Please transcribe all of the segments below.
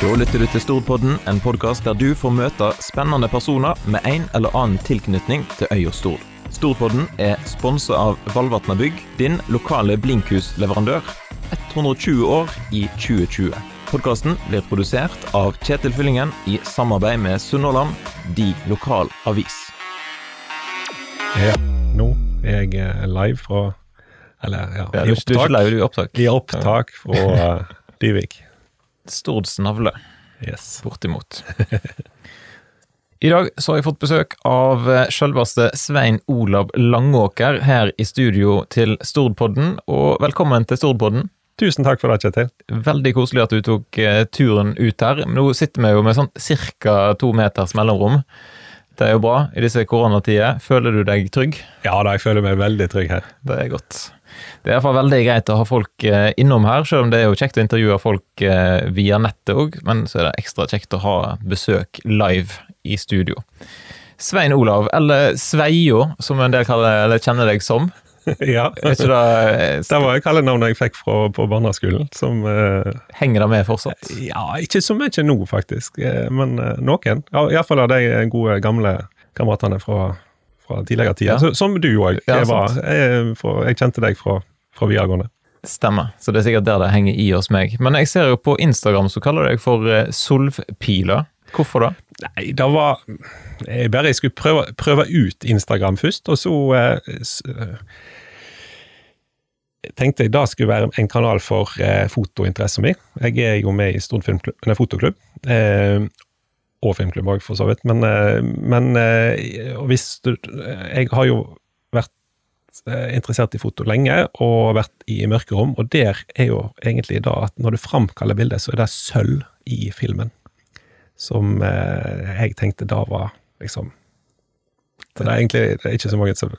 Da lytter du til Stordpodden, en podkast der du får møte spennende personer med en eller annen tilknytning til øya Stord. Storpodden er sponsa av Valvatna Bygg, din lokale blinkhusleverandør. 120 år i 2020. Podkasten blir produsert av Kjetil Fyllingen i samarbeid med Sunnhordland, de lokal avis. Ja, nå er jeg eh, live fra Eller, ja, Ja, i opptak. du er ikke du er opptak. I opptak fra uh, Dyvik. Stords navle. Yes. Bortimot. I dag så har jeg fått besøk av eh, selveste Svein Olav Langåker her i studio til Stordpodden, og velkommen til Stordpodden. Tusen takk for det, Kjetil. Veldig koselig at du tok eh, turen ut her. Nå sitter vi jo med sånn ca. to meters mellomrom. Det er jo bra i disse koronatider. Føler du deg trygg? Ja da, jeg føler meg veldig trygg her. Det er godt. Det er i hvert fall veldig greit å ha folk eh, innom her, selv om det er jo kjekt å intervjue folk eh, via nettet òg, men så er det ekstra kjekt å ha besøk live i studio. Svein Olav, eller Sveio, som en del kaller, eller kjenner deg som. ja. Vet ikke det, eh, Det var kallenavnet jeg fikk fra, på barneskolen. Som eh, henger det med fortsatt? Ja, ikke så mye nå, faktisk, eh, men eh, noen. Ja, Iallfall av de gode, gamle kameratene fra, fra tidligere tider. Ja. Så- Som du òg Ja, var. Jeg, fra- jeg kjente deg fra, fra videregående. Stemmer, så det er sikkert der det henger i hos meg. Men jeg ser jo på Instagram så kaller du deg for eh, Solvpila. Hvorfor da? Nei, det var Jeg bare jeg skulle prøve, prøve ut Instagram først, og så eh, s, eh, tenkte jeg det skulle være en kanal for eh, fotointeressen min. Jeg er jo med i Stord fotoklubb. Eh, og filmklubb òg, for så vidt. Men, eh, men eh, hvis du Jeg har jo vært interessert i foto lenge, og vært i mørkerom, og der er jo egentlig da at når du framkaller bildet, så er det sølv i filmen som eh, jeg tenkte da var liksom Så det er egentlig det er ikke så mange som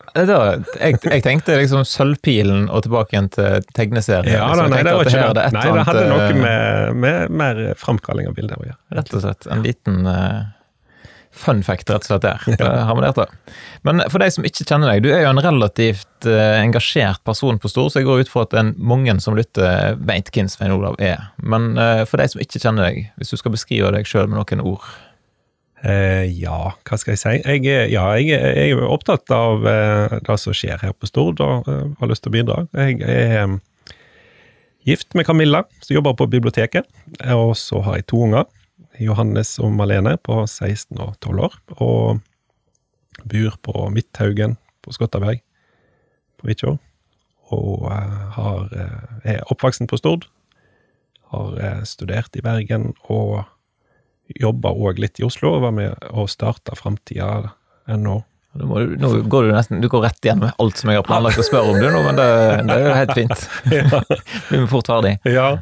jeg, jeg tenkte liksom Sølvpilen og tilbake igjen til tegneserien. Ja, da, nei, det var ikke det. Nei, det hadde noe eh, med, med mer framkalling av bilder å gjøre. Rett og slett. En liten eh, fun fact, rett og slett, der. Det har vi lært det. Men for deg som ikke kjenner deg, du er jo en relativt eh, engasjert person på Stord, så jeg går ut fra at en mange som lytter, vet hvem Svein Olav er. Men eh, for deg som ikke kjenner deg, hvis du skal beskrive deg sjøl med noen ord Eh, ja, hva skal jeg si? Jeg er, ja, jeg er, jeg er opptatt av eh, det som skjer her på Stord, og eh, har lyst til å bidra. Jeg er eh, gift med Camilla, som jobber på biblioteket, og så har jeg to unger. Johannes og Malene på 16 og 12 år, og bor på Midthaugen på Skotterberg på Vitjå. Og eh, har, eh, er oppvoksen på Stord. Har eh, studert i Bergen og jobba òg litt i Oslo, og var med og starta Framtida.no. Nå, må du, nå går du nesten du går rett igjen med alt som jeg har planlagt å spørre om, du nå, men det, det er jo helt fint. Blir vi fort ferdig. Ja.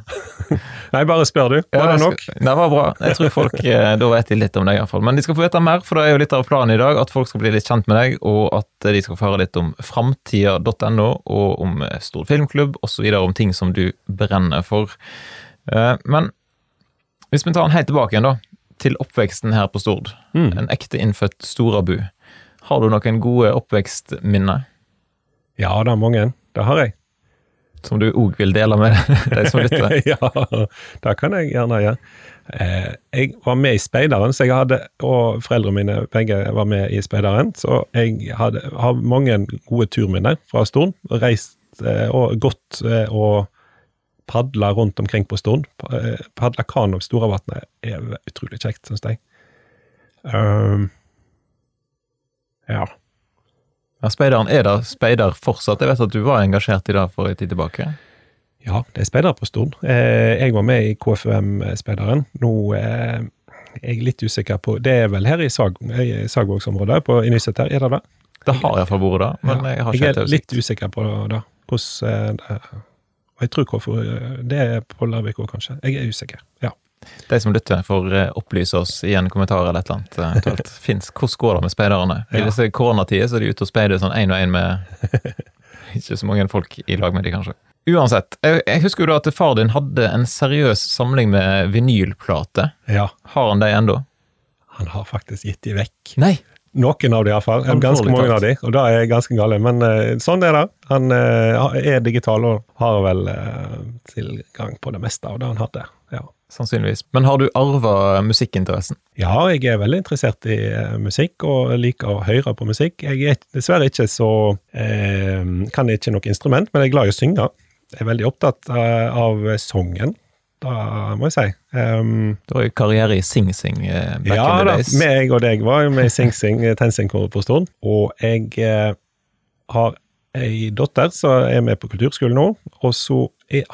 Nei, bare spør, du. Var det det nok? Det var bra. Jeg tror folk eh, Da vet de litt om deg, iallfall. Men de skal få vite mer, for det er jo litt av planen i dag. At folk skal bli litt kjent med deg, og at de skal få høre litt om framtida.no, og om Stor Stord filmklubb, osv. om ting som du brenner for. Eh, Men hvis vi tar den helt tilbake igjen, da, til oppveksten her på Stord. Mm. En ekte innfødt storabu. Har du noen gode oppvekstminner Ja, det er mange. Det har jeg. Som du òg vil dele med de som lytter? ja, det kan jeg gjerne gjøre. Eh, jeg var med i Speideren, så jeg hadde, og foreldrene mine begge var med i Speideren, så jeg hadde, har mange gode turminner fra Stord. Reist eh, og gått eh, og padla rundt omkring på Stord. Eh, Padla kano over Storavatnet er utrolig kjekt, syns jeg. Um, ja. Ja, Speideren er da speider fortsatt. Jeg vet at du var engasjert i det for en tid tilbake. Ja, det er speider på Stord. Eh, jeg var med i KFUM-speideren. Nå eh, er jeg litt usikker på Det er vel her i Sag, i Sagvågsområdet, på Innyset her, er det det? Det har iallfall vært det, men Ja, jeg har ikke jeg er litt usikker på det. Hvordan eh, det og jeg tror KFU Det er på Larvik òg, kanskje. Jeg er usikker. Ja. De som lytter, får eh, opplyse oss i en kommentar eller et eller annet. eh, eventuelt. Fins, hvordan går det med speiderne? I disse koronatider så er de ute og speider sånn én og én med ikke så mange folk i lag med de, kanskje. Uansett, jeg, jeg husker jo da at far din hadde en seriøs samling med vinylplater. ja. Har han de ennå? Han har faktisk gitt de vekk. Nei! Noen av de iallfall. Ganske mange tatt. av de, og da er ganske gale. Men uh, sånn er det. Han uh, er digital og har vel uh, tilgang på det meste av det han hadde. Sannsynligvis. Men har du arva musikkinteressen? ja, jeg er veldig interessert i eh, musikk og liker å høre på musikk. Jeg er dessverre ikke så eh, Kan ikke noe instrument, men jeg er glad i å synge. Jeg er veldig opptatt eh, av sangen, da må jeg si. Um, Du har jo karriere i Sing Sing eh, back ja in the da, meg og deg var jo med i Sing Sing, Tensing-koret på Stord. Og jeg eh, har ei datter som er med på kulturskolen nå, og så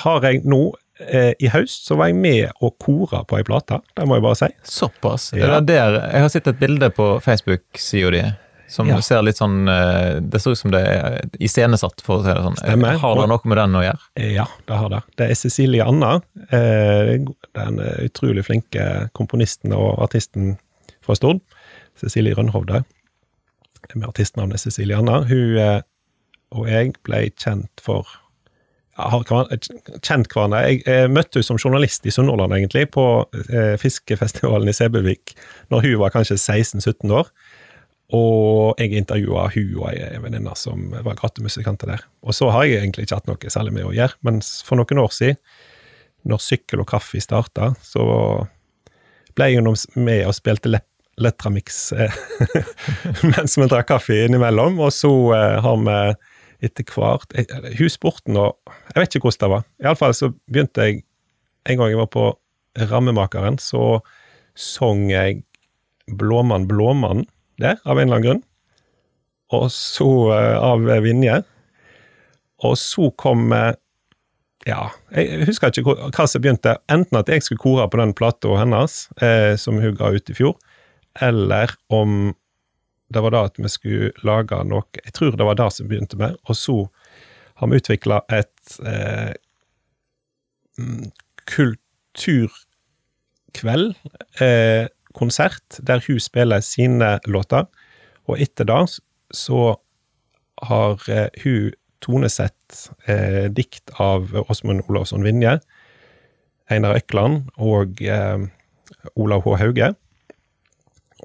har jeg nå eh, i høst så var jeg med og kora på ei plate, det må jeg bare si. Såpass. Ja. Er der, jeg har sett et bilde på Facebook-sida di som Ja. ser litt sånn eh, Det ser ut som det er iscenesatt, for å si det sånn. Stemmer. Har det noe med den å gjøre? Eh, Ja, det har det. Det er Cecilie Anna, eh, den eh, utrolig flinke komponisten og artisten fra Stord. Cecilie Rønhovde, med artistnavnet Cecilie Anna. Hun eh, og jeg ble kjent for har kjent hverandre. Jeg møtte henne som journalist i Sunnhordland, egentlig, på eh, fiskefestivalen i Sebevik når hun var kanskje 16-17 år. Og jeg intervjua hun og ei venninne som var gatemusikanter der. Og så har jeg egentlig ikke hatt noe særlig med å gjøre, men for noen år siden, når Sykkel og Kaffe starta, så ble jeg med og spilte lett, Letramix eh, mens vi drakk kaffe innimellom, og så eh, har vi etter hvert Hun spurte nå Jeg vet ikke hvordan det var. Iallfall så begynte jeg En gang jeg var på Rammemakeren, så sang jeg Blåmann, Blåmann der, av en eller annen grunn. Og så eh, av Vinje. Og så kom eh, Ja, jeg husker ikke hva som begynte. Enten at jeg skulle kore på den plata hennes, eh, som hun ga ut i fjor, eller om det var da at vi skulle lage noe Jeg tror det var det som begynte med. Og så har vi utvikla et eh, mm, kulturkveld, eh, konsert, der hun spiller sine låter. Og etter det så har eh, hun tonesett eh, dikt av Åsmund Olavsson Vinje, Einar Økland og eh, Olav H. Hauge.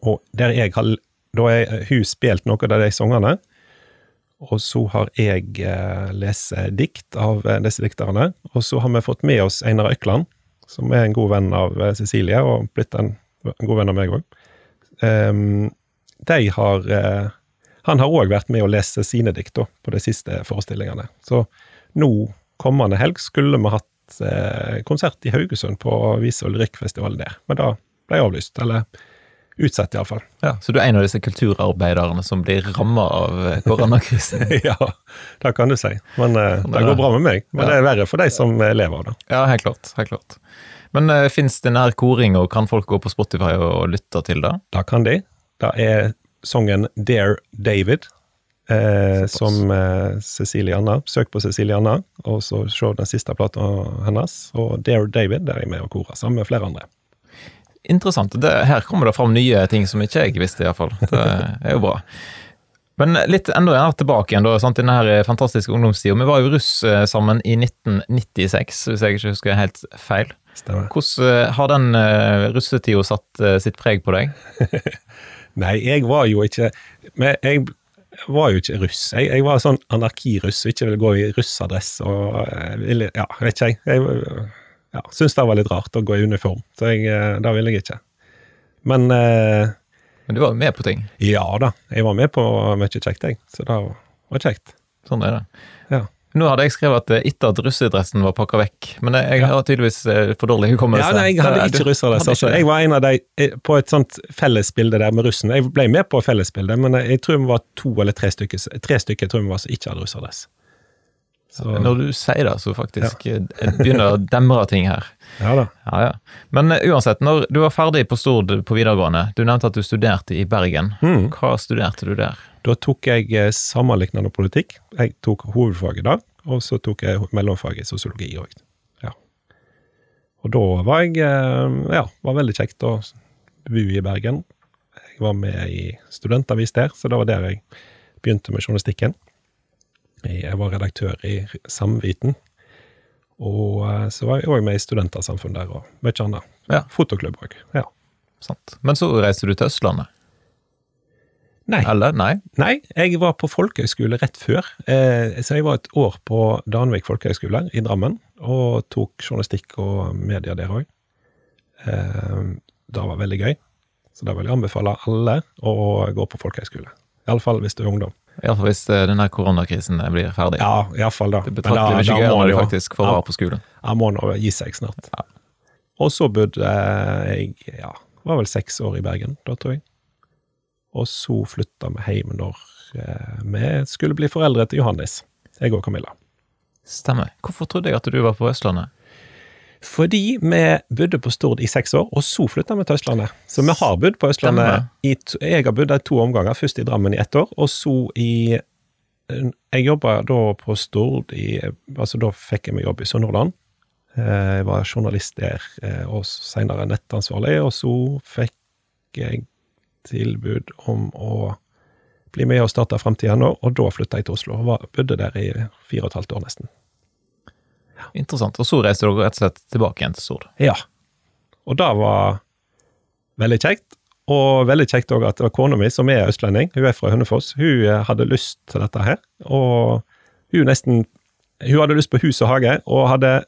Og der jeg har Da har hun spilt noen av de sangene, og så har jeg eh, lest dikt av eh, disse dikterne. Og så har vi fått med oss Einar Økland, som er en god venn av eh, Cecilie, og blitt en, god venn av meg òg. de har Han har òg vært med å lese sine dikt på de siste forestillingene. Så nå, kommende helg, skulle vi hatt konsert i Haugesund på Vise- og lyrikkfestivalen der, men da ble jeg avlyst. Eller utsatt, iallfall. Ja, Så du er en av disse kulturarbeiderne som blir ramma av eh, koronakrisen? ja, det kan du si. Men er det går bra med meg. Men Ja. det er verre for de som eh, lever av det. Ja, helt klart. helt klart. Men uh, fins det nær koring, og kan folk gå på Spotify og, og lytte til det? Det kan de. Det er sangen Dare David, eh, som eh, Cecilie Anna. Søk på Cecilie Anna, og så se den siste plata hennes. Og Dare David, der er jeg med og korer, sammen med flere andre. Interessant. Det, her kommer det fram nye ting som ikke jeg visste, iallfall. Det er jo bra. Men litt enda gjerne tilbake igjen, da, sant, i denne her fantastiske ungdomstida. Vi var jo russ eh, sammen i 1996, hvis jeg ikke husker helt feil. Stemmer. Hvordan eh, har den russetida satt eh, sitt preg på deg? Nei, jeg var jo ikke Men jeg var jo ikke russ. Jeg, jeg var sånn anarkiruss og ikke ville gå i russadress og eh, ville Ja, vet ikke jeg. Jeg ja, syntes det var litt rart å gå i uniform, så jeg, eh, det ville jeg ikke. Men eh, Men du var jo med på ting. ja da, jeg var med på mye kjekt, jeg. Så det var kjekt. Sånn er det. Ja. Nå hadde jeg skrevet at eh, etter at russedressen var pakka vekk, men jeg, jeg har tydeligvis eh, for dårlig hukommelse. Ja, nei, jeg hadde Eh, ikke du Altså. Jeg var en av de eh, på et sånt fellesbilde der med russen. Jeg ble med på fellesbildet, men jeg tror vi var to eller tre stykker, tre stykker tror vi var som ikke hadde russadress. Så, Når du sier det, så faktisk ja. begynner det å demre ting her. ja da. Ja, ja. Men eh, uansett, når du var ferdig på Stord på videregående, du nevnte at du studerte i Bergen. Mm. Hva studerte du der? Da tok jeg sammenlignende politikk. Jeg tok hovedfaget da, og så tok jeg mellomfaget sosiologi òg. Ja. Og da var jeg eh, Ja, var veldig kjekt å bo i Bergen. Jeg var med i studentavis der, så det var der jeg begynte med journalistikken. Jeg var redaktør i Samviten. Og eh, så var jeg òg med i Studentersamfunn der, og mye annet. Ja. Fotoklubb òg. Ja. Sant. Men så reiste du til Østlandet. Nei. Eller? Nei? Nei, jeg var på folkehøyskole rett før. Eh, så jeg var et år på Danvik folkehøgskole i Drammen, og tok journalistikk og media der òg. Eh, det var veldig gøy. Så da vil jeg anbefale alle å gå på folkehøyskole. Iallfall hvis du er ungdom. Iallfall hvis eh, denne koronakrisen blir ferdig. Ja, iallfall da. Det er Men da- betraktelig da mye gøyere det faktisk får Ja. være på skolen. Ja, må nå gi seg snart. Ja. Og så bodde jeg ja, var vel seks år i Bergen, da tror jeg. Og så flytta vi hjem når eh, vi skulle bli foreldre til Johannes, jeg og Camilla. Stemmer. Hvorfor trodde jeg at du var på Østlandet? Fordi vi bodde på Stord i seks år, og så flytta vi til Østlandet. Så vi har bodd på Østlandet i to, Jeg har bodd der to omganger, først i Drammen i ett år, og så i Jeg jobba da på Stord i Altså da fikk jeg meg jobb i Sunnhordland. Eh, Jeg var journalist der, eh, og senere nettansvarlig, og så fikk jeg tilbud om å bli med og starte Framtida nå, og da flytta jeg til Oslo. Og var, bodde der i fire og et halvt år nesten. Interessant. Og så reiste dere rett og slett tilbake igjen til Stord. Ja. Og det var veldig kjekt. Og veldig kjekt òg at det var kona mi, som er østlending, hun er fra Hønefoss, hun eh, hadde lyst til dette her. Og hun nesten Hun hadde lyst på hus og hage, og hadde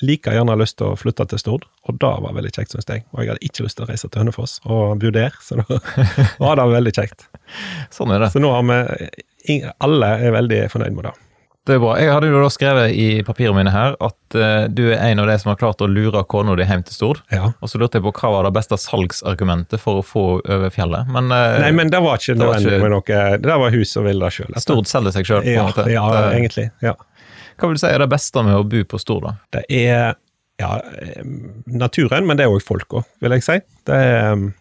like gjerne lyst til å flytte til Stord. Og det var veldig kjekt, syns jeg. Og jeg hadde ikke lyst til å reise til Hønefoss og bo der, så da var det veldig kjekt. Sånn er det. Så nå har vi Alle er veldig fornøyd med det. Det er bra. Jeg hadde jo da skrevet i papirene mine her at uh, du er en av de som har klart å lure kona di hjem til Stord. Ja. Og så lurte jeg på hva var det beste salgsargumentet for å få over fjellet. Men, uh, Nei, men det var ikke nødvendig med noe Det var hun som ville det sjøl. Stord selger seg sjøl, på en Ja, måte. ja, Det- egentlig. Ja. Hva vil du si er det beste med å bo på Stord, da? Det er ja, eh, naturen, men det er òg folk òg, vil jeg si. Det er um,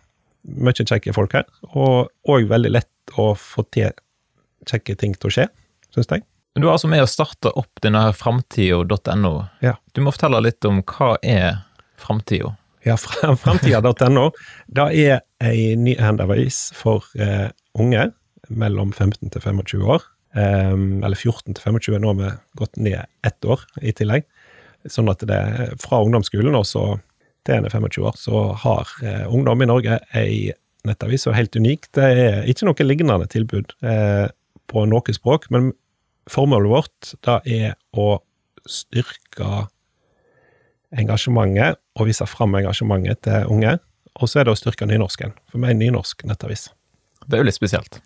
mye kjekke folk her, og òg veldig lett å få til kjekke ting til å skje, syns jeg. Men Du har altså med å starte opp denne her framtida.no. Ja. Du må fortelle litt om hva er framtida? Ja, fra- Framtida.no. Det er ei nyhendavis for eh, unge mellom 15 til 25 år. Em, eller 14 til 25, nå har vi gått ned ett år i tillegg. Sånn at det fra ungdomsskolen og så til en er 25 år, så har eh, ungdom i Norge ei nettavis som er helt unik. Det er ikke noe lignende tilbud eh, på noe språk, men formålet vårt da er å styrke engasjementet og vise fram engasjementet til unge. Og så er det å styrke nynorsken, for vi er nynorsk nettavis. Det er jo litt spesielt.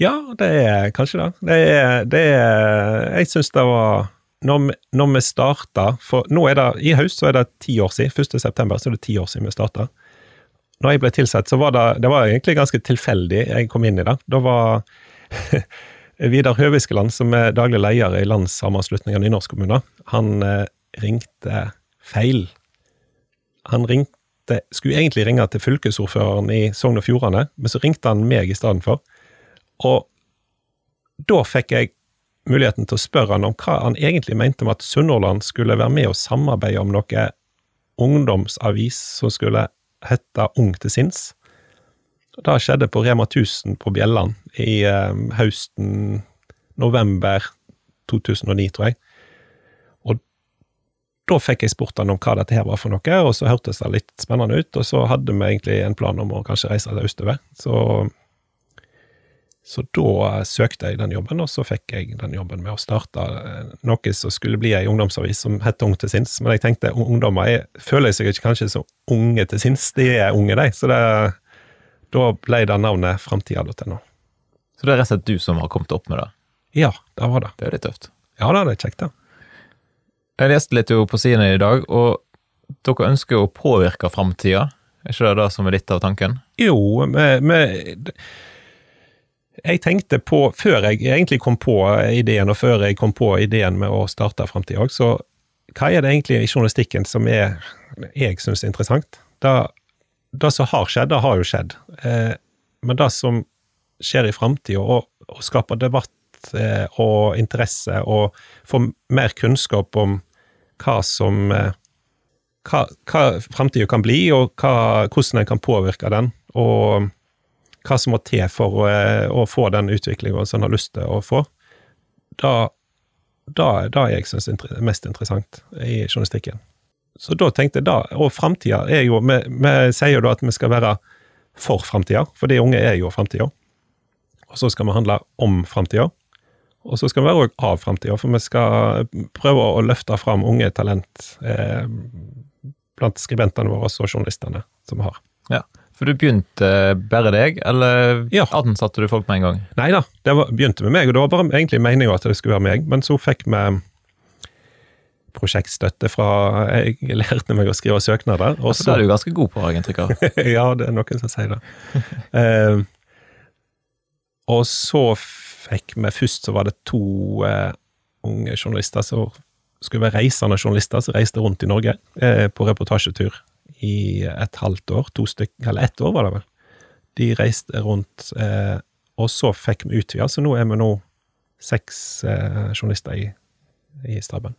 Ja, det er kanskje det. Det er, det er Jeg syns det var når når vi starta For nå er det I høst så er det ti år siden. 1. september så er det ti år siden vi starta. Når jeg ble tilsatt, så var det Det var egentlig ganske tilfeldig jeg kom inn i det. Da var Vidar Høviskeland, som er daglig leder i Landssammenslutningen av nynorskkommuner, han eh, ringte feil. Han ringte Skulle egentlig ringe til fylkesordføreren i Sogn og Fjordane, men så ringte han meg i stedet for. Og da fikk jeg muligheten til å spørre han om hva han egentlig mente om at Sunnhordland skulle være med og samarbeide om noe ungdomsavis som skulle hete Ung til sinns. Det skjedde på Rema 1000 på Bjelland i eh, høsten november 2009, tror jeg. Og da fikk jeg spurt han om hva dette her var for noe, og så hørtes det litt spennende ut, og så hadde vi egentlig en plan om å kanskje reise til østover. Så så da søkte jeg den jobben, og så fikk jeg den jobben med å starte eh, noe som skulle bli ei ungdomsavis som het Ung til sinns. Men jeg tenkte ungdommer jeg føler seg ikke kanskje så unge til sinns, de er unge, de. Så det, da ble det navnet Framtida.no. Så det er rett og slett du som har kommet opp med det. Ja, det var det. Det er litt tøft. Ja da, det er kjekt, det. Jeg leste litt jo på sidene i dag, og dere ønsker å påvirke framtida. Er ikke det det som er litt av tanken? Jo, med Jeg tenkte på, før jeg egentlig kom på ideen, og før jeg kom på ideen med å starte Framtida òg, så hva er det egentlig i journalistikken som er, jeg syns er interessant? Det, det som har skjedd, det har jo skjedd. Eh, men det som skjer i framtida, og, og skaper debatt eh, og interesse, og får mer kunnskap om hva som eh, hva, hva framtida kan bli, og hva, hvordan en kan påvirke den, og hva som må til for å, å få den utviklinga som en har lyst til å få. Da, da er det jeg syns er mest interessant i journalistikken. Så da tenkte jeg da, og framtida er jo vi, vi sier jo da at vi skal være for framtida, for de unge er jo framtida. Og så skal vi handle om framtida. Og så skal vi være òg av framtida, for vi skal prøve å løfte fram unge talent eh, blant skribentene våre og journalistene som vi har. Ja, For du begynte bare deg, eller Ja. ansatte du folk med en gang? Nei da, det var, begynte med meg, og det var bare egentlig meninga at det skulle være meg, men så fikk vi prosjektstøtte fra Jeg lærte meg å skrive søknader. Og Altså, det er du ganske god på, av. ja, det er noen som sier det. Eh, og så fikk vi Først så var det to eh, unge journalister som skulle være reisende journalister som reiste rundt i Norge eh, på reportasjetur i et halvt år. To stykker, eller ett år, var det vel. De reiste rundt, eh, og så fikk vi utvida, så nå er vi nå seks journalister i, i staben.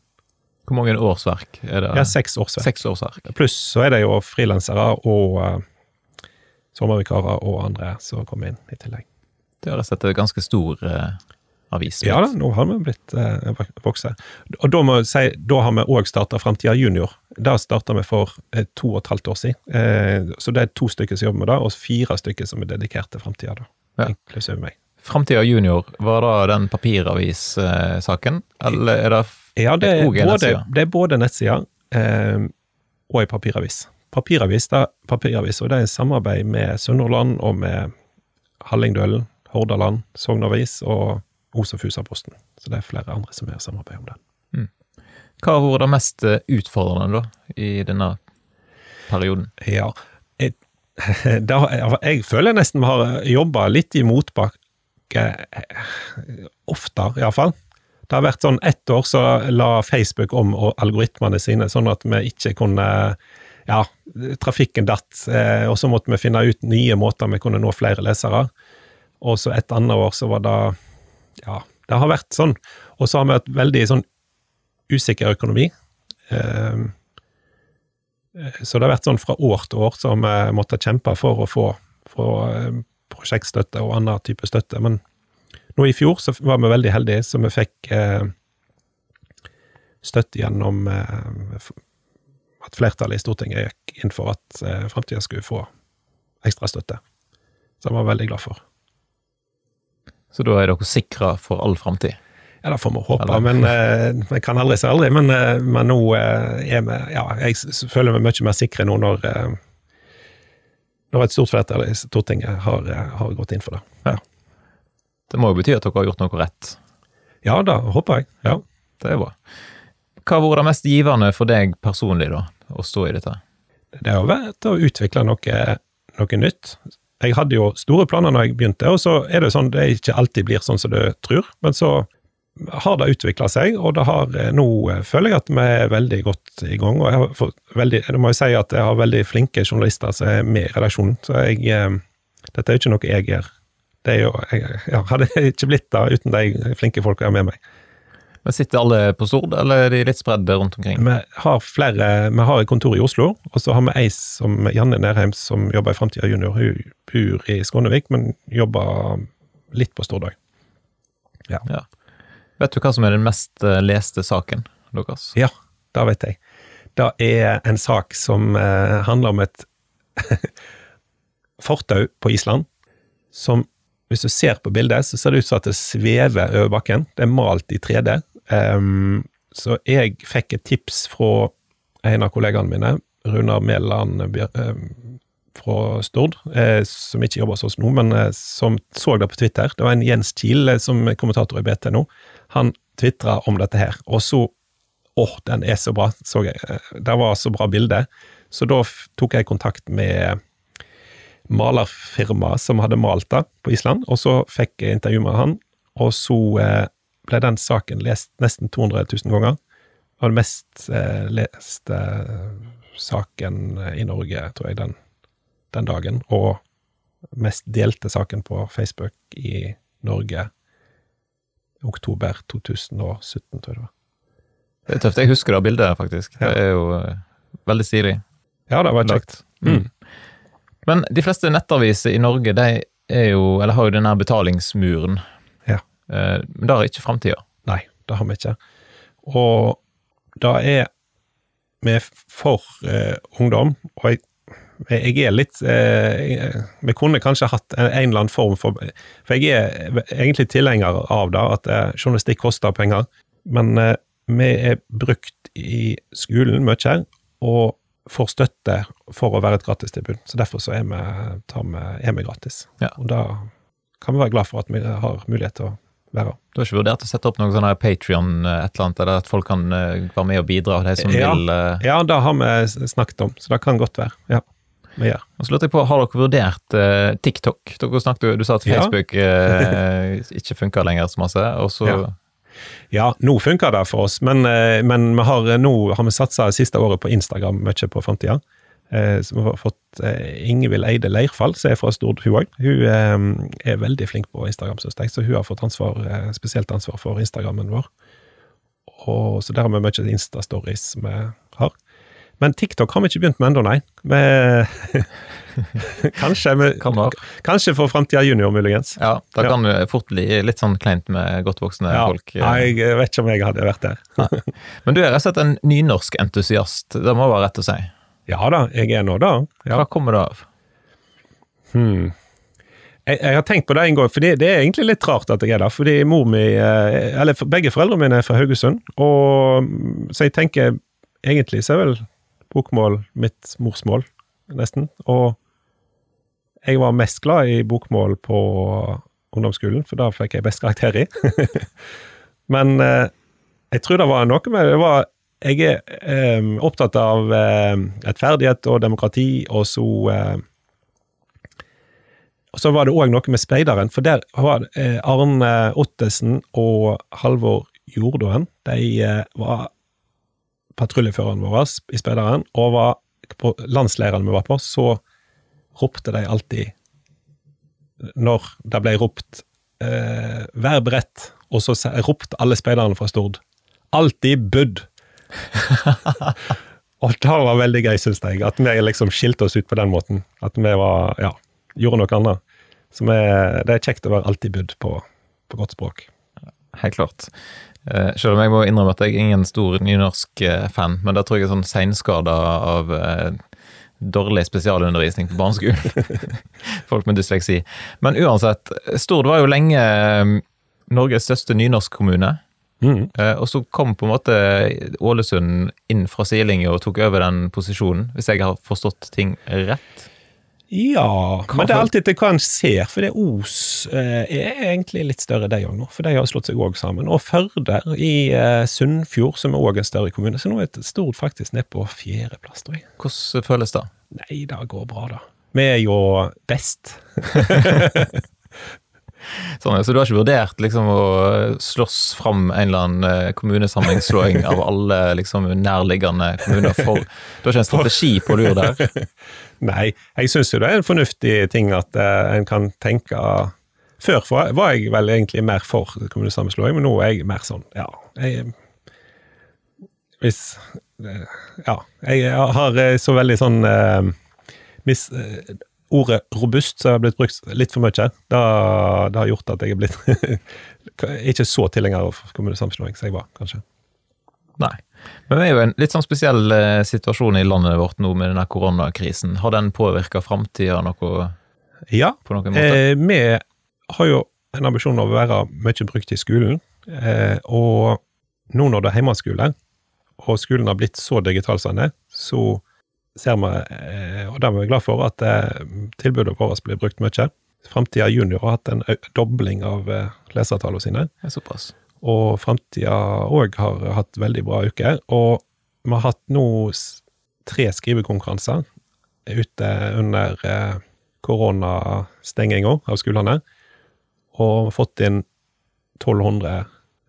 Hvor mange årsverk er det? Ja, seks årsverk. Seks årsverk. Pluss så er det jo frilansere og uh, sommervikarer og andre som kommer inn i tillegg. Det har jeg sett en ganske stor uh, avis. Ja da, nå har vi blitt uh, vokse. Og da må jeg si, da har vi òg starta Framtida junior. Det starta vi for uh, to og et halvt år siden. Så det er to stykker som jobber med det, og fire stykker som er dedikert til framtida, da. Ja. Inklusiv meg. Framtida junior, var det den papiravis-saken, eller er det Ja, det er, både, nettsida. det er både nettsida eh, og ei papiravis. Papiravis, da, papiravis, og det er i samarbeid med Sunnhordland og med Hallingdølen, Hordaland, Sognavis og Os og Fusaposten. Så det er flere andre som er i samarbeid om det. Hva har vært det mest eh, utfordrende da, i denne perioden? Ja, jeg, da, jeg føler nesten vi har jobba litt i motbakke, eh, ofte iallfall. Det har vært sånn ett år så la Facebook om algoritmene sine, sånn at vi ikke kunne Ja, trafikken datt, eh, og så måtte vi finne ut nye måter vi kunne nå flere lesere. Og så et annet år så var det Ja, det har vært sånn. Og så har vi hatt veldig sånn usikker økonomi. Eh, så det har vært sånn fra år til år så har vi måttet kjempe for å få, for, prosjektstøtte og annen type støtte. Men nå i fjor så var vi veldig heldige, så vi fikk eh, støtte gjennom eh, at flertallet i Stortinget gikk inn for at eh, Framtida skulle få ekstra støtte. Så jeg var veldig glad for. Så da er dere sikra for all framtid? Ja, det får vi håpe, Eller- men eh, vi kan aldri si aldri. Men, eh, men nå eh, er vi Ja, jeg føler meg mye mer sikre nå når eh, når et stort flertall i Stortinget har, har gått inn for det. Det må jo bety at dere har gjort noe rett. Ja, da håper jeg. Ja. Det er bra. Hva har vært det mest givende for deg personlig, da, å stå i dette? Det har vært å utvikle noe, noe nytt. Jeg hadde jo store planer når jeg begynte, og så er det sånn det ikke alltid blir sånn som du tror. Men så har det utvikla seg, og det har eh, nå eh, føler jeg at vi er veldig godt i gang. Og jeg har fått veldig, jeg må jo si at jeg har veldig flinke journalister som er med i redaksjonen, så jeg eh, Dette er jo ikke noe jeg gjør. Det er jo, jeg, jeg hadde ikke blitt det uten de flinke folka jeg har med meg. Men Sitter alle på Stord, eller er de litt spredde rundt omkring? Vi har flere, vi har et kontor i Oslo, og så har vi ei som Janne Nærheim som jobber i Framtida Junior. Hun bor i Skånevik, men jobber litt på Stordal. Vet du hva som er den mest eh, leste saken deres? Ja, det vet jeg. Det er en sak som eh, handler om et fortau på Island, som hvis du ser på bildet, så ser det ut som at det svever over bakken. Det er malt i 3D. Um, så jeg fikk et tips fra en av kollegaene mine, Runar Mæland ehm, fra Stord, eh, som ikke jobber hos oss nå, men eh, som så det på Twitter. Det var en Jens Kiel eh, som kommentator i BT nå. Han tvitra om dette her, og så Åh, den er så bra, så jeg. Eh, Det var så bra bilde. Så da tok jeg kontakt med malerfirmaet som hadde malt det på Island, og så fikk jeg intervju med han, og så eh, ble den saken lest nesten 200 000 ganger. Var den mest eh, leste saken i Norge, tror jeg, den, den dagen. Og mest delte saken på Facebook i Norge oktober 2017, tror jeg det var. Det er tøft. Jeg husker det bildet, faktisk. Det er jo eh, veldig stilig. Ja, det var kjekt. Mm. Men de fleste nettaviser i Norge de er jo, eller har jo den her betalingsmuren. Ja. Eh, Men det har ikke framtida. Nei, det har vi ikke. Og det er vi for eh, ungdom, og jeg jeg er litt eh, Vi kunne kanskje hatt en, en eller annen form for For jeg er egentlig tilhenger av det, at eh, journalistikk koster penger. Men eh, vi er brukt i skolen mye, og får støtte for å være et gratistilbud. Så derfor så er vi, vi, er vi gratis. Ja. Og da kan vi være glad for at vi har mulighet til å være Du har ikke vurdert å sette opp noe sånn Patrion, eh, et eller annet, eller at folk kan eh, være med og bidra, de som Ja. vil eh, Ja, det har vi snakket om, så det kan godt være. Ja, vi gjør. Og så lurte jeg på, Har dere vurdert eh, TikTok? Dere snakket, du sa at Facebook eh, ikke funker lenger så masse. og så... Ja. Ja, nå funker det for oss, men, eh, men vi har, nå har vi satsa siste året på Instagram mye på framtida. Eh, så vi har fått eh, Ingvild Eide Leirfall, som er fra Stord, hun òg. Hun eh, er veldig flink på Instagram, synes jeg, så hun har fått ansvar, eh, spesielt ansvar for Instagrammen vår. Og Så der har vi mye Insta-stories vi har. Men TikTok har vi ikke begynt med ennå, nei. Vi, kanskje, Kan kanskje for Framtida junior, muligens. Ja, da Ja. kan jo fort bli litt sånn kleint med godt voksne Ja, folk. Nei, jeg vet ikke om jeg hadde vært der. Men du er rett og slett en nynorsk-entusiast, det må være rett å si. Ja da, jeg er nå da. Ja. Hva kommer det av? Hmm. Jeg, jeg har tenkt på det en gang, for det, det er egentlig litt rart at jeg er der. Fordi mor mi, eh, eller begge foreldrene mine er fra Haugesund, og mm, så jeg tenker egentlig så er vel bokmål mitt morsmål, nesten. Og jeg var mest glad i bokmål på ungdomsskolen, for da fikk jeg best karakter i. Men eh, jeg tror det var noe med det var Jeg er eh, opptatt av eh, rettferdighet og demokrati, og så eh, og så var det òg noe med speideren, for der var eh, Arne Ottesen og Halvor Jordåen. De eh, var patruljeføreren vår i speideren, og var på landsleirene vi var på, så ropte de alltid Når det ble ropt eh, 'vær beredt', og så ropte alle speiderne fra Stord 'alltid budd'. og det var veldig gøy, syns jeg, at vi liksom skilte oss ut på den måten. At vi var, ja, gjorde noe annet. Så vi, det er kjekt å være alltid budd på, på godt språk. Helt klart. Eh, selv om jeg må innrømme at jeg er ingen stor nynorsk-fan, men da tror jeg er sånn seinskada av uh, dårlig spesialundervisning på barneskolen. Folk med dysleksi. Men uansett, Stord var jo lenge Norges største nynorskkommune. Mm. Og så kom på en måte Ålesund inn fra sidelinja og tok over den posisjonen, hvis jeg har forstått ting rett. Ja, Hva men det er alltid til hva en ser, for det Os eh, er egentlig litt større, de òg nå. For de har slått seg òg sammen. Og Førde i eh, Sunnfjord, som er òg en større kommune. Så nå er Stord faktisk ned på fjerdeplass, tror jeg. Hvordan føles det? Nei, det går bra, da. Vi er jo best. Sånn, så du har ikke vurdert liksom å slåss fram en eller annen eh, kommunesammenslåing av alle liksom nærliggende kommuner? For, du har ikke en strategi på lur der? Nei, jeg syns jo det er en fornuftig ting at eh, en kan tenke Før var jeg vel egentlig mer for kommunesammenslåing, men nå er jeg mer sånn, ja jeg, Hvis eh, Ja. Jeg har eh, så veldig sånn eh, Ordet robust som har blitt brukt litt for mye. Det, det har gjort at jeg er blitt ikke så tilhenger av kommunesammenslåing som jeg var, kanskje. Nei. Men vi er jo i en litt sånn spesiell eh, situasjon i landet vårt nå med denne koronakrisen. Har den påvirka framtida noe Ja, på noen måte? Eh, vi har jo en ambisjon om å være mye brukt i skolen, eh, og nå når det er hjemmeskole, og skolen har blitt så digital som den er, så ser vi, eh, og det er vi glad for, at eh, tilbudet vårt blir brukt mye. Framtida Junior har hatt en dobling av lesertallene sine, såpass. Og Framtida òg har hatt veldig bra uker. Og vi har hatt nå tre skrivekonkurranser ute under eh, koronastenginga av skolene, og fått inn 1200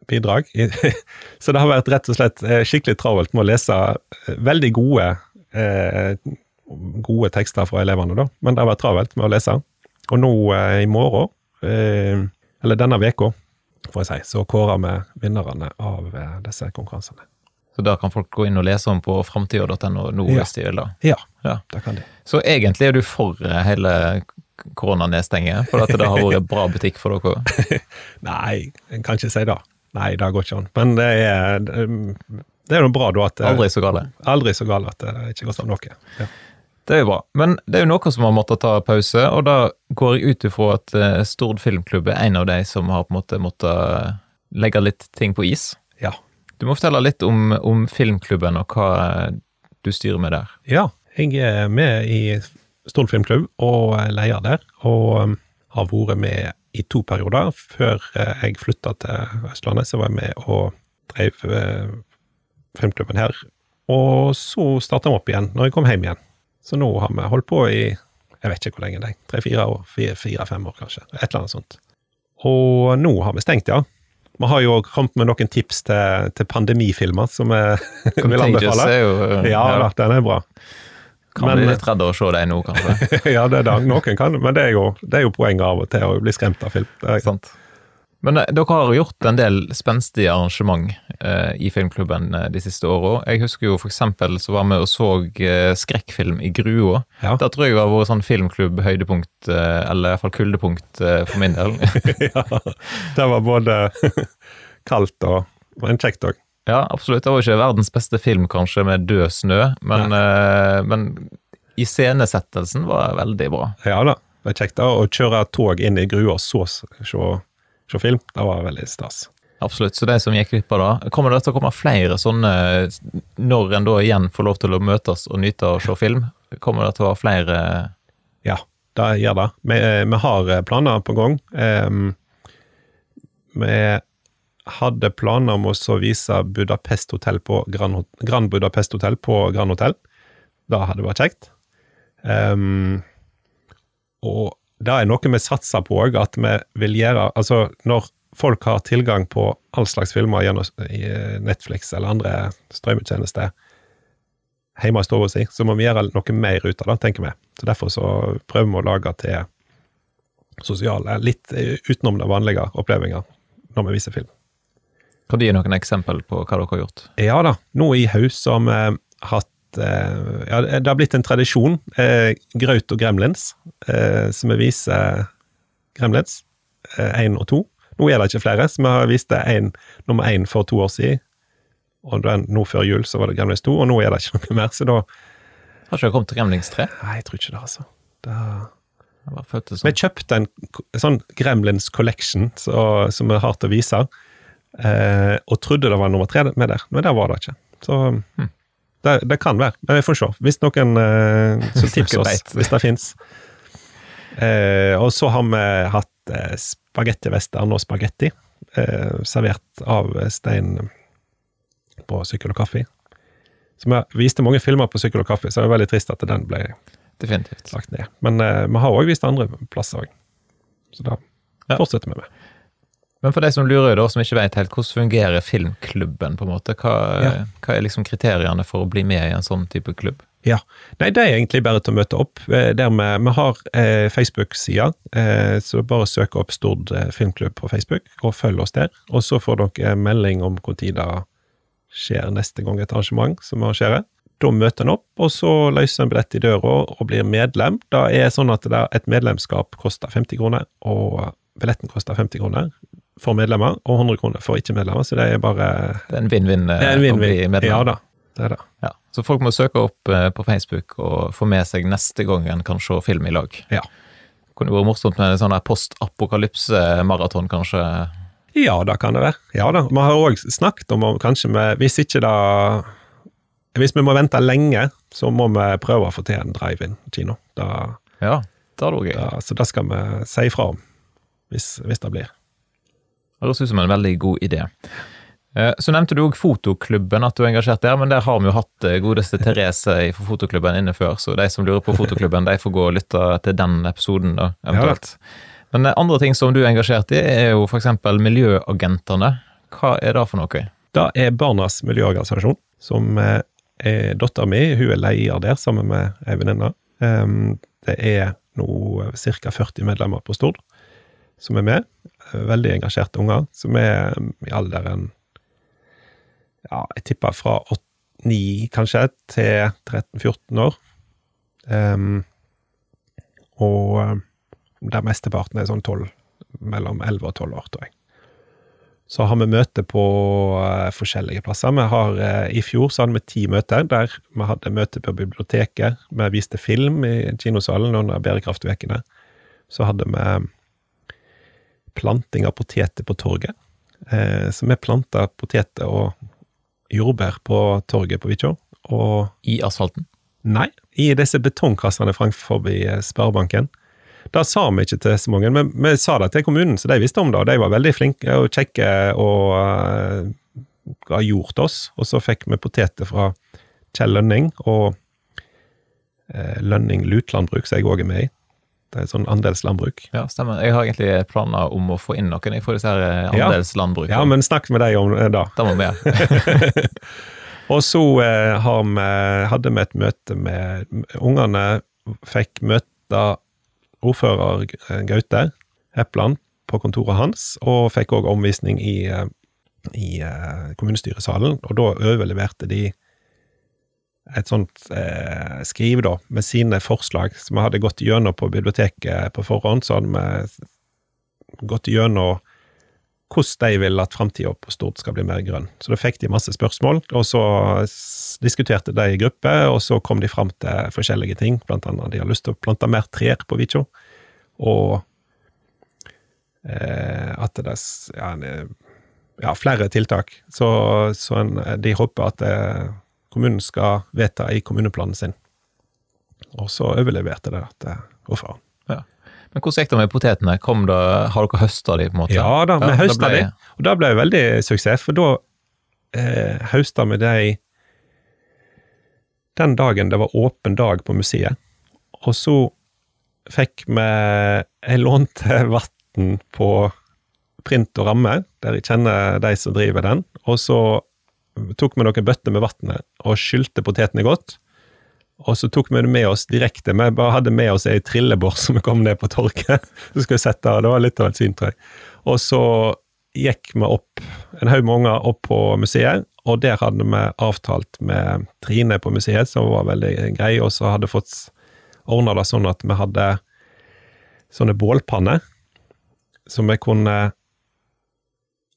bidrag. Så det har vært rett og slett eh, skikkelig travelt med å lese eh, veldig gode gode tekster fra elevene, da. Men det har vært travelt med å lese. Og nå i morgen, eller denne veka, får jeg si, så kårer vi vinnerne av eh, disse konkurransene. Så da kan folk gå inn og lese om på framtida.no nå Ja. hvis de vil da. Ja, Ja. det kan de. Så egentlig er du for eh, hele koronanedstenget, for at det har vært bra butikk for dere? Nei, jeg kan ikke si det. Nei, det går ikke an. Men det er, det er noe bra da at Aldri så gale. aldri så galt at det ikke går sånn noe. Ja. Det er jo bra. Men det er jo noe som har måttet ta pause, og da går jeg ut ifra at eh, Stord filmklubb er en av de som har på en måte måttet legge litt ting på is. Ja. Du må fortelle litt om, om filmklubben og hva du styrer med der. Ja, jeg er med i Stord filmklubb og leier leder der, og har vært med i to perioder. Før eh, jeg flytta til Østlandet, så var jeg med og drev eh, filmklubben her. Og så starta vi opp igjen når jeg kom hjem igjen. Så nå har vi holdt på i jeg vet ikke hvor lenge det er, tre-fire år, fire-fem år kanskje, et eller annet sånt. Og nå har vi stengt, ja. Vi har jo kommet med noen tips til, til pandemifilmer som vi vil anbefale. Er jo, ja, ja. Da, den er bra. Kan men, bli litt redd av å se deg nå, kanskje. ja, det er det. Noen kan, men det er jo, det er jo poenget av og til å bli skremt av film. Det er, Sant. Men eh, dere har gjort en del spenstige arrangement eh, i filmklubben eh, de siste åra. Jeg husker jo eksempel så var vi og så eh, skrekkfilm i Grua. Ja. Det tror jeg har vært sånn filmklubb-høydepunkt, eh, eller iallfall kuldepunkt eh, for min del. ja, det var både kaldt og men kjekt òg. Ja, absolutt. Det var ikke verdens beste film, kanskje, med død snø, men, ja. men iscenesettelsen var veldig bra. Ja da, det er kjekt da, å kjøre tog inn i Grua og så se se film. Det var veldig stas. Absolutt. Så de som gikk glipp av det, kommer det til å komme flere sånne når en da igjen får lov til å møtes og nyte å se film? Kommer det til å være flere Ja, det gjør det. Vi, vi har planer på gang. Um, vi hadde planer om å vise Budapest Hotel på Grand, Grand Budapest Hotel på Grand Hotell. Det hadde vært kjekt. Um, og det er noe vi satser på òg, at vi vil gjøre Altså, når folk har tilgang på all slags filmer gjennom Netflix eller andre strømmetjenester hjemme i stua si, så må vi gjøre noe mer ut av det, tenker vi. Så Derfor så prøver vi å lage til sosiale, litt utenom det vanlige opplevelser når vi viser film. Kan du gi noen eksempel på hva dere har gjort? Ja da. Nå i høst har vi hatt Eh, ja, det har blitt en tradisjon. Eh, Graut og Gremlins, eh, som vi viser Gremlins. Én og to. Nå er det ikke flere, så vi har vist det en, nummer én for to år siden. Og den, nå før jul så var det Gremlins 2, og nå er det ikke noe mer, så da Har ikke det kommet til Gremlins 3? Nei, jeg tror ikke det, altså. Det sånn. Vi kjøpte en sånn Gremlins Collection så, som vi har til å vise, eh, og trodde det var nummer tre med der, men der var det ikke. Så hmm. Det, det, kan være, men vi får se. Hvis noen uh, så tips oss, hvis det fins. Uh, eh, og så har vi hatt uh, spagettivestern og spagetti, uh, servert av Stein på Sykkel og kaffe. Så vi viste mange filmer på Sykkel og kaffe, så det er veldig trist at den ble Definitivt. lagt ned. Men vi har òg vist andre plasser òg, så da fortsetter vi med. Men for de som lurer, da, som ikke vet helt, hvordan fungerer filmklubben? på en måte? Hva, ja. hva, er liksom kriteriene for å bli med i en sånn type klubb? Ja, Nei, Det er egentlig bare til å møte opp. Eh, der Vi, vi har eh, Facebook-sida, eh, så bare søk opp Stord eh, filmklubb på Facebook, og følg oss der. Og så får dere melding om når det skjer neste gang et arrangement som arrangerer. Da møter en opp, og så løser en billett i døra og blir medlem. Da er sånn at et medlemskap koster 50 kroner, og billetten koster 50 kroner for medlemmer, og 100 kroner for ikke-medlemmer. Så det er bare Det er en vinn-vinn vin, Ja da, det er det. Ja. Så folk må søke opp eh, på Facebook og få med seg neste gang en kan se film i lag. Ja. Kunne vært morsomt med en sånn post-apokalypse-maraton, kanskje? Ja, det kan det være. Ja da. Vi har òg snakket om kanskje med Hvis ikke det Hvis vi må vente lenge, så må vi prøve å få til en drive-in-kino. Ja, det hadde vært gøy. Så det skal vi si ifra om, hvis, hvis det blir. Det høres ut som en veldig god idé. Eh, så nevnte du òg fotoklubben, at du er engasjert der, men der har vi jo hatt eh, godeste Therese fra fotoklubben inne før, så de som lurer på fotoklubben, de får gå og lytte til den episoden, da, eventuelt. Ja. Men eh, andre ting som du er engasjert i, er jo f.eks. Miljøagentene. Hva er det for noe? Det er Barnas miljøorganisasjon, som er dattera mi, hun er leder der sammen med ei venninne. Det er nå ca. 40 medlemmer på Stord som er med veldig engasjerte unger, som er i alderen ja, jeg tipper fra 8-9 kanskje, til 13-14 år. Um, og der mesteparten er sånn 12, mellom 11 og 12 år, tror jeg. Så har vi møte på uh, forskjellige plasser. Vi har, uh, I fjor så hadde vi ti møter, der vi hadde møte på biblioteket. Vi viste film i kinosalen under bærekraftvekene. Så hadde vi planting av poteter på torget. Eh, så vi planta poteter og jordbær på torget på Vikjå. Og I asfalten? Nei, i disse betongkassene framfor Sparebanken. Det sa vi ikke til så mange, men vi sa det til kommunen, så de visste om det. Og de var veldig flinke og kjekke og uh, ga jord til oss. Og så fikk vi poteter fra Kjell Lønning og uh, Lønning Lutlandbruk, som jeg òg er med i. Det er sånn andelslandbruk. Ja, stemmer. Jeg har egentlig planer om å få inn noen jeg får disse her andelslandbrukene. Ja, men snakk med deg om det, da. Det må vi gjøre. og så eh, vi, hadde vi et møte med Ungene fikk møte ordfører eh, Gaute Epland på kontoret hans, og fikk òg omvisning i, eh, i kommunestyresalen. Og da overleverte de et sånt eh, skriv da, med sine forslag som vi hadde gått gjennom på biblioteket på forhånd. Så hadde vi gått gjennom hvordan de vil at framtida på Stord skal bli mer grønn. Så da fikk de masse spørsmål, og så diskuterte de i gruppe, og så kom de fram til forskjellige ting. Blant annet de har lyst til å plante mer trær på Vikjo, og eh, at det ja, ja, flere tiltak. Så, så en, de håper at det, kommunen skal vedta i kommuneplanen sin. Og så overleverte det til ordføreren. Men hvordan gikk det med potetene? Kom det, har dere høsta de, på en måte? Ja da, vi ja, høsta ble... de, og det ble veldig suksess. For da eh, høsta vi de den dagen det var åpen dag på museet. Og så fikk vi Jeg lånte vann på print og ramme, der jeg kjenner de som driver den. Og så tok vi noen bøtter med vann og skylte potetene godt. Og så tok vi det med oss direkte. Vi bare hadde med oss ei trillebår som vi kom ned på torget. Så skulle vi sette, Det var litt av et syn. Og så gikk vi opp, en haug med unger, opp på museet. Og der hadde vi avtalt med Trine på museet, som var veldig grei, og så hadde fått ordna det sånn at vi hadde sånne bålpanner som vi kunne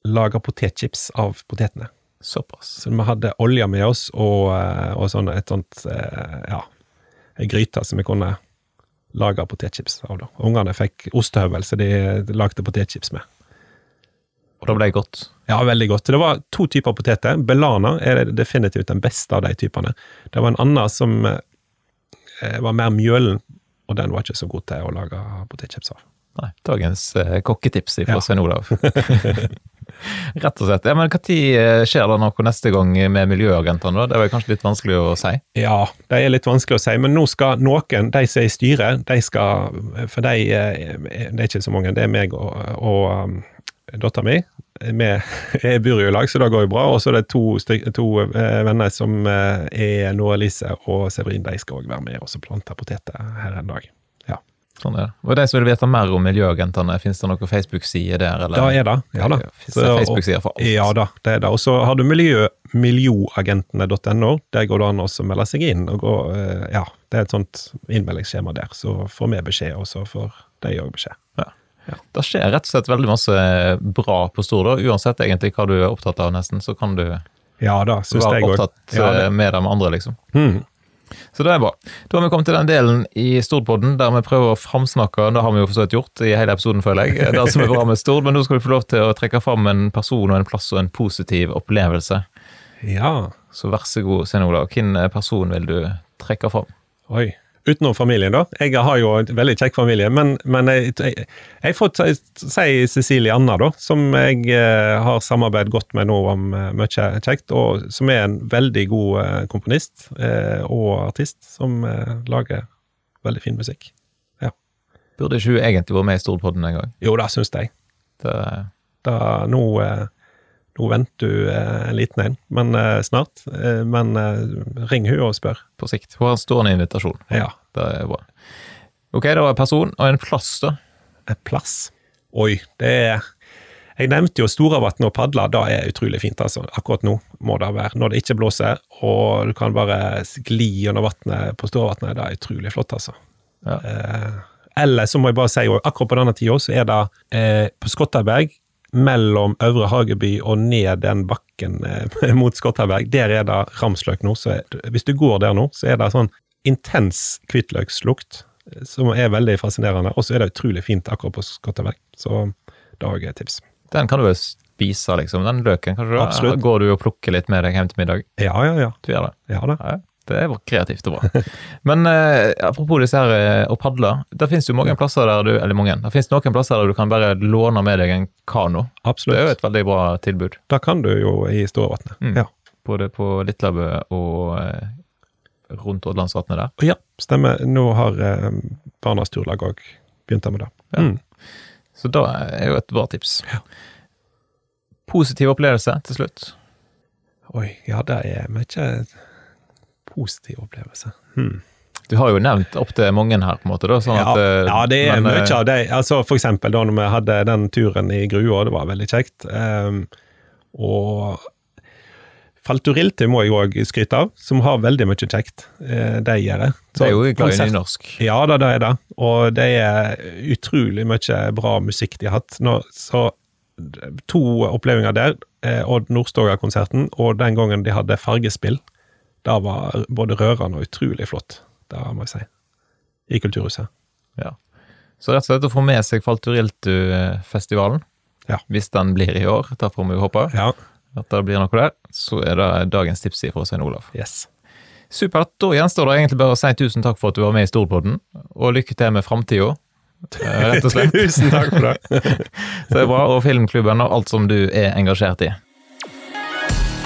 lage potetchips av potetene. Såpass. Så vi hadde olje med oss, og, eh, og sånn, et sånt eh, ja, ei gryte som vi kunne lage potetchips av. da. Ungene fikk ostehøvel, så de lagde potetchips med. Og da ble det godt? Ja, veldig godt. Det var to typer poteter. Belana er definitivt den beste av de typene. Det var en annen som eh, var mer mjølen, og den var ikke så god til å lage potetchips av. Nei, dagens eh, kokketips fra ja. Svein Olav. Rett og slett. Ja, men Når eh, skjer det noe neste gang med miljøagentene? da? Det er kanskje litt vanskelig å si? Ja, det er litt vanskelig å si, men nå skal noen, de som er i styret, de skal For de, eh, det er ikke så mange, det er meg og, og um, dattera mi. Jeg bor jo i lag, så det går jo bra. Og så er det to, to eh, venner som er Noah Elise og Severin. De skal òg være med og plante poteter her en dag. Sånn er det. Og de som vil vite mer om miljøagentene, finnes det noen Facebook-side der? Eller? Da er det, ja da. Finnes det Facebook-sider for alt? Ja da, det er det. Og så har du miljø, miljøagentene.no. Der går det an å melde seg inn. og gå, eh, ja, Det er et sånt innmeldingsskjema der. Så får vi beskjed, og så får de òg beskjed. Ja. Ja. Det skjer rett og slett veldig masse bra på Stord. Uansett egentlig hva du er opptatt av, nesten, så kan du ja, da, være opptatt ja, eh, med de andre, liksom. Mm. Så det er bra. Da har vi kommet til den delen i Stordpodden der vi prøver å framsnakke Det har vi jo for så vidt gjort i hele episoden, føler jeg. Det som er bra med Stord, men nå skal du få lov til å trekke fram en person og en plass og en positiv opplevelse. Ja. Så vær så god, Svein Olav. Hvilken person vil du trekke fram? Oi. Utenom familien, da. Jeg har jo en veldig kjekk familie, men, men jeg, jeg, jeg, får si Cecilie Anna, da, som jeg eh, har samarbeidet godt med nå om eh, mye kjekt, og som er en veldig god eh, komponist eh, og artist, som eh, lager veldig fin musikk. Ja. Burde ikke hun egentlig vært med i Storpodden en gang? Jo, det syns jeg. Det... Da, nå eh, nå venter du eh, en liten en, men eh, snart. Eh, men ring hun og spør. På sikt. Hun har en stående invitasjon. Ja. Det er bra. Ok, da en person og en plass, da. En plass? Oi, det er Jeg nevnte jo Storavatn og padla, det er utrolig fint, altså. Akkurat nå må det være. Når det ikke blåser, og du kan bare gli under vannet på Storavatnet, det er utrolig flott, altså. Ja. eller så må jeg bare si, akkurat på denne tida så er det på Skotterberg mellom Øvre Hageby og ned den bakken eh, mot Skotterberg, der er det ramsløk nå. Så hvis du går der nå, så er det sånn intens hvitløkslukt eh, som er veldig fascinerende. Og så er det utrolig fint akkurat på Skotterberg. Så det er også et tips. Den kan du jo spise, liksom. Den løken, kanskje? Absolutt. Går du og plukker litt med deg hjem til middag? Ja, ja, ja. Du gjør det? ja da. Ja, det er kreativt og bra. Men eh, apropos disse her eh, å padle. Det fins jo mange plasser der du Eller mange. Det finnes noen plasser der du kan bare låne med deg en kano. Absolutt. Det er jo et veldig bra tilbud. Da kan du jo i Storevatnet. Mm. Ja. Både på Litlabø og eh, rundt Ådlandsvatnet der. Ja, stemmer. Nå har eh, Barnas Turlag òg begynt med det. Ja. Mm. Så da er jo et bra tips. Positiv opplevelse til slutt. Oi, ja, det er mye positiv opplevelse. Hmm. Du har jo nevnt opptil mange her, på en måte. da, sånn Ja, at, eh, ja, det er eh, mye av det. Altså, for eksempel da når vi hadde den turen i Grua, det var veldig kjekt. Um, og Falturilti må jeg òg skryte av, som har veldig mye kjekt. Uh, de gjør det. Det er jo glad i nynorsk. Ja da, det er det. Og det er utrolig mye bra musikk de har hatt. Nå, så to opplevelser der. Eh, Odd Nordstoga-konserten, og den gangen de hadde fargespill. Det var både rørende og utrolig flott. Det må jeg si. I Kulturhuset. Ja. Så rett og slett å få med seg Falturiltu-festivalen, Ja. hvis den blir i år, da får vi håpe Ja, at det blir noe der, så er det dagens tips fra Svein Olav. yes. Supert. Da gjenstår det egentlig bare å si tusen takk for at du var med i Storpodden, og lykke til med framtida. eh, Rett og slett. Tusen takk for det. Så det er bra, og Filmklubben og alt som du er engasjert i.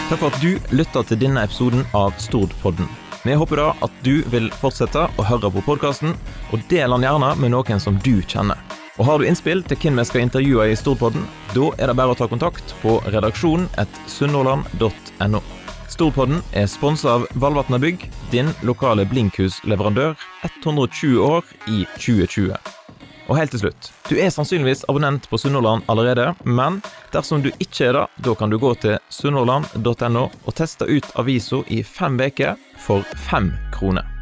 Takk for at du lytta til denne episoden av Stordpodden. Vi håper da at du vil fortsette å høre på podkasten, og del den gjerne med noen som du kjenner. Og Har du innspill til hvem vi skal intervjue i Stordpodden, da er det bare å ta kontakt på redaksjonen et sunnhordland.no. Storpodden er sponsa av Valvatna Bygg, din lokale blinkhusleverandør, 120 år i 2020. Og helt til slutt, du er sannsynligvis abonnent på Sunnhordland allerede, men dersom du ikke er det, da kan du gå til sunnhordland.no og teste ut avisa i fem uker for fem kroner.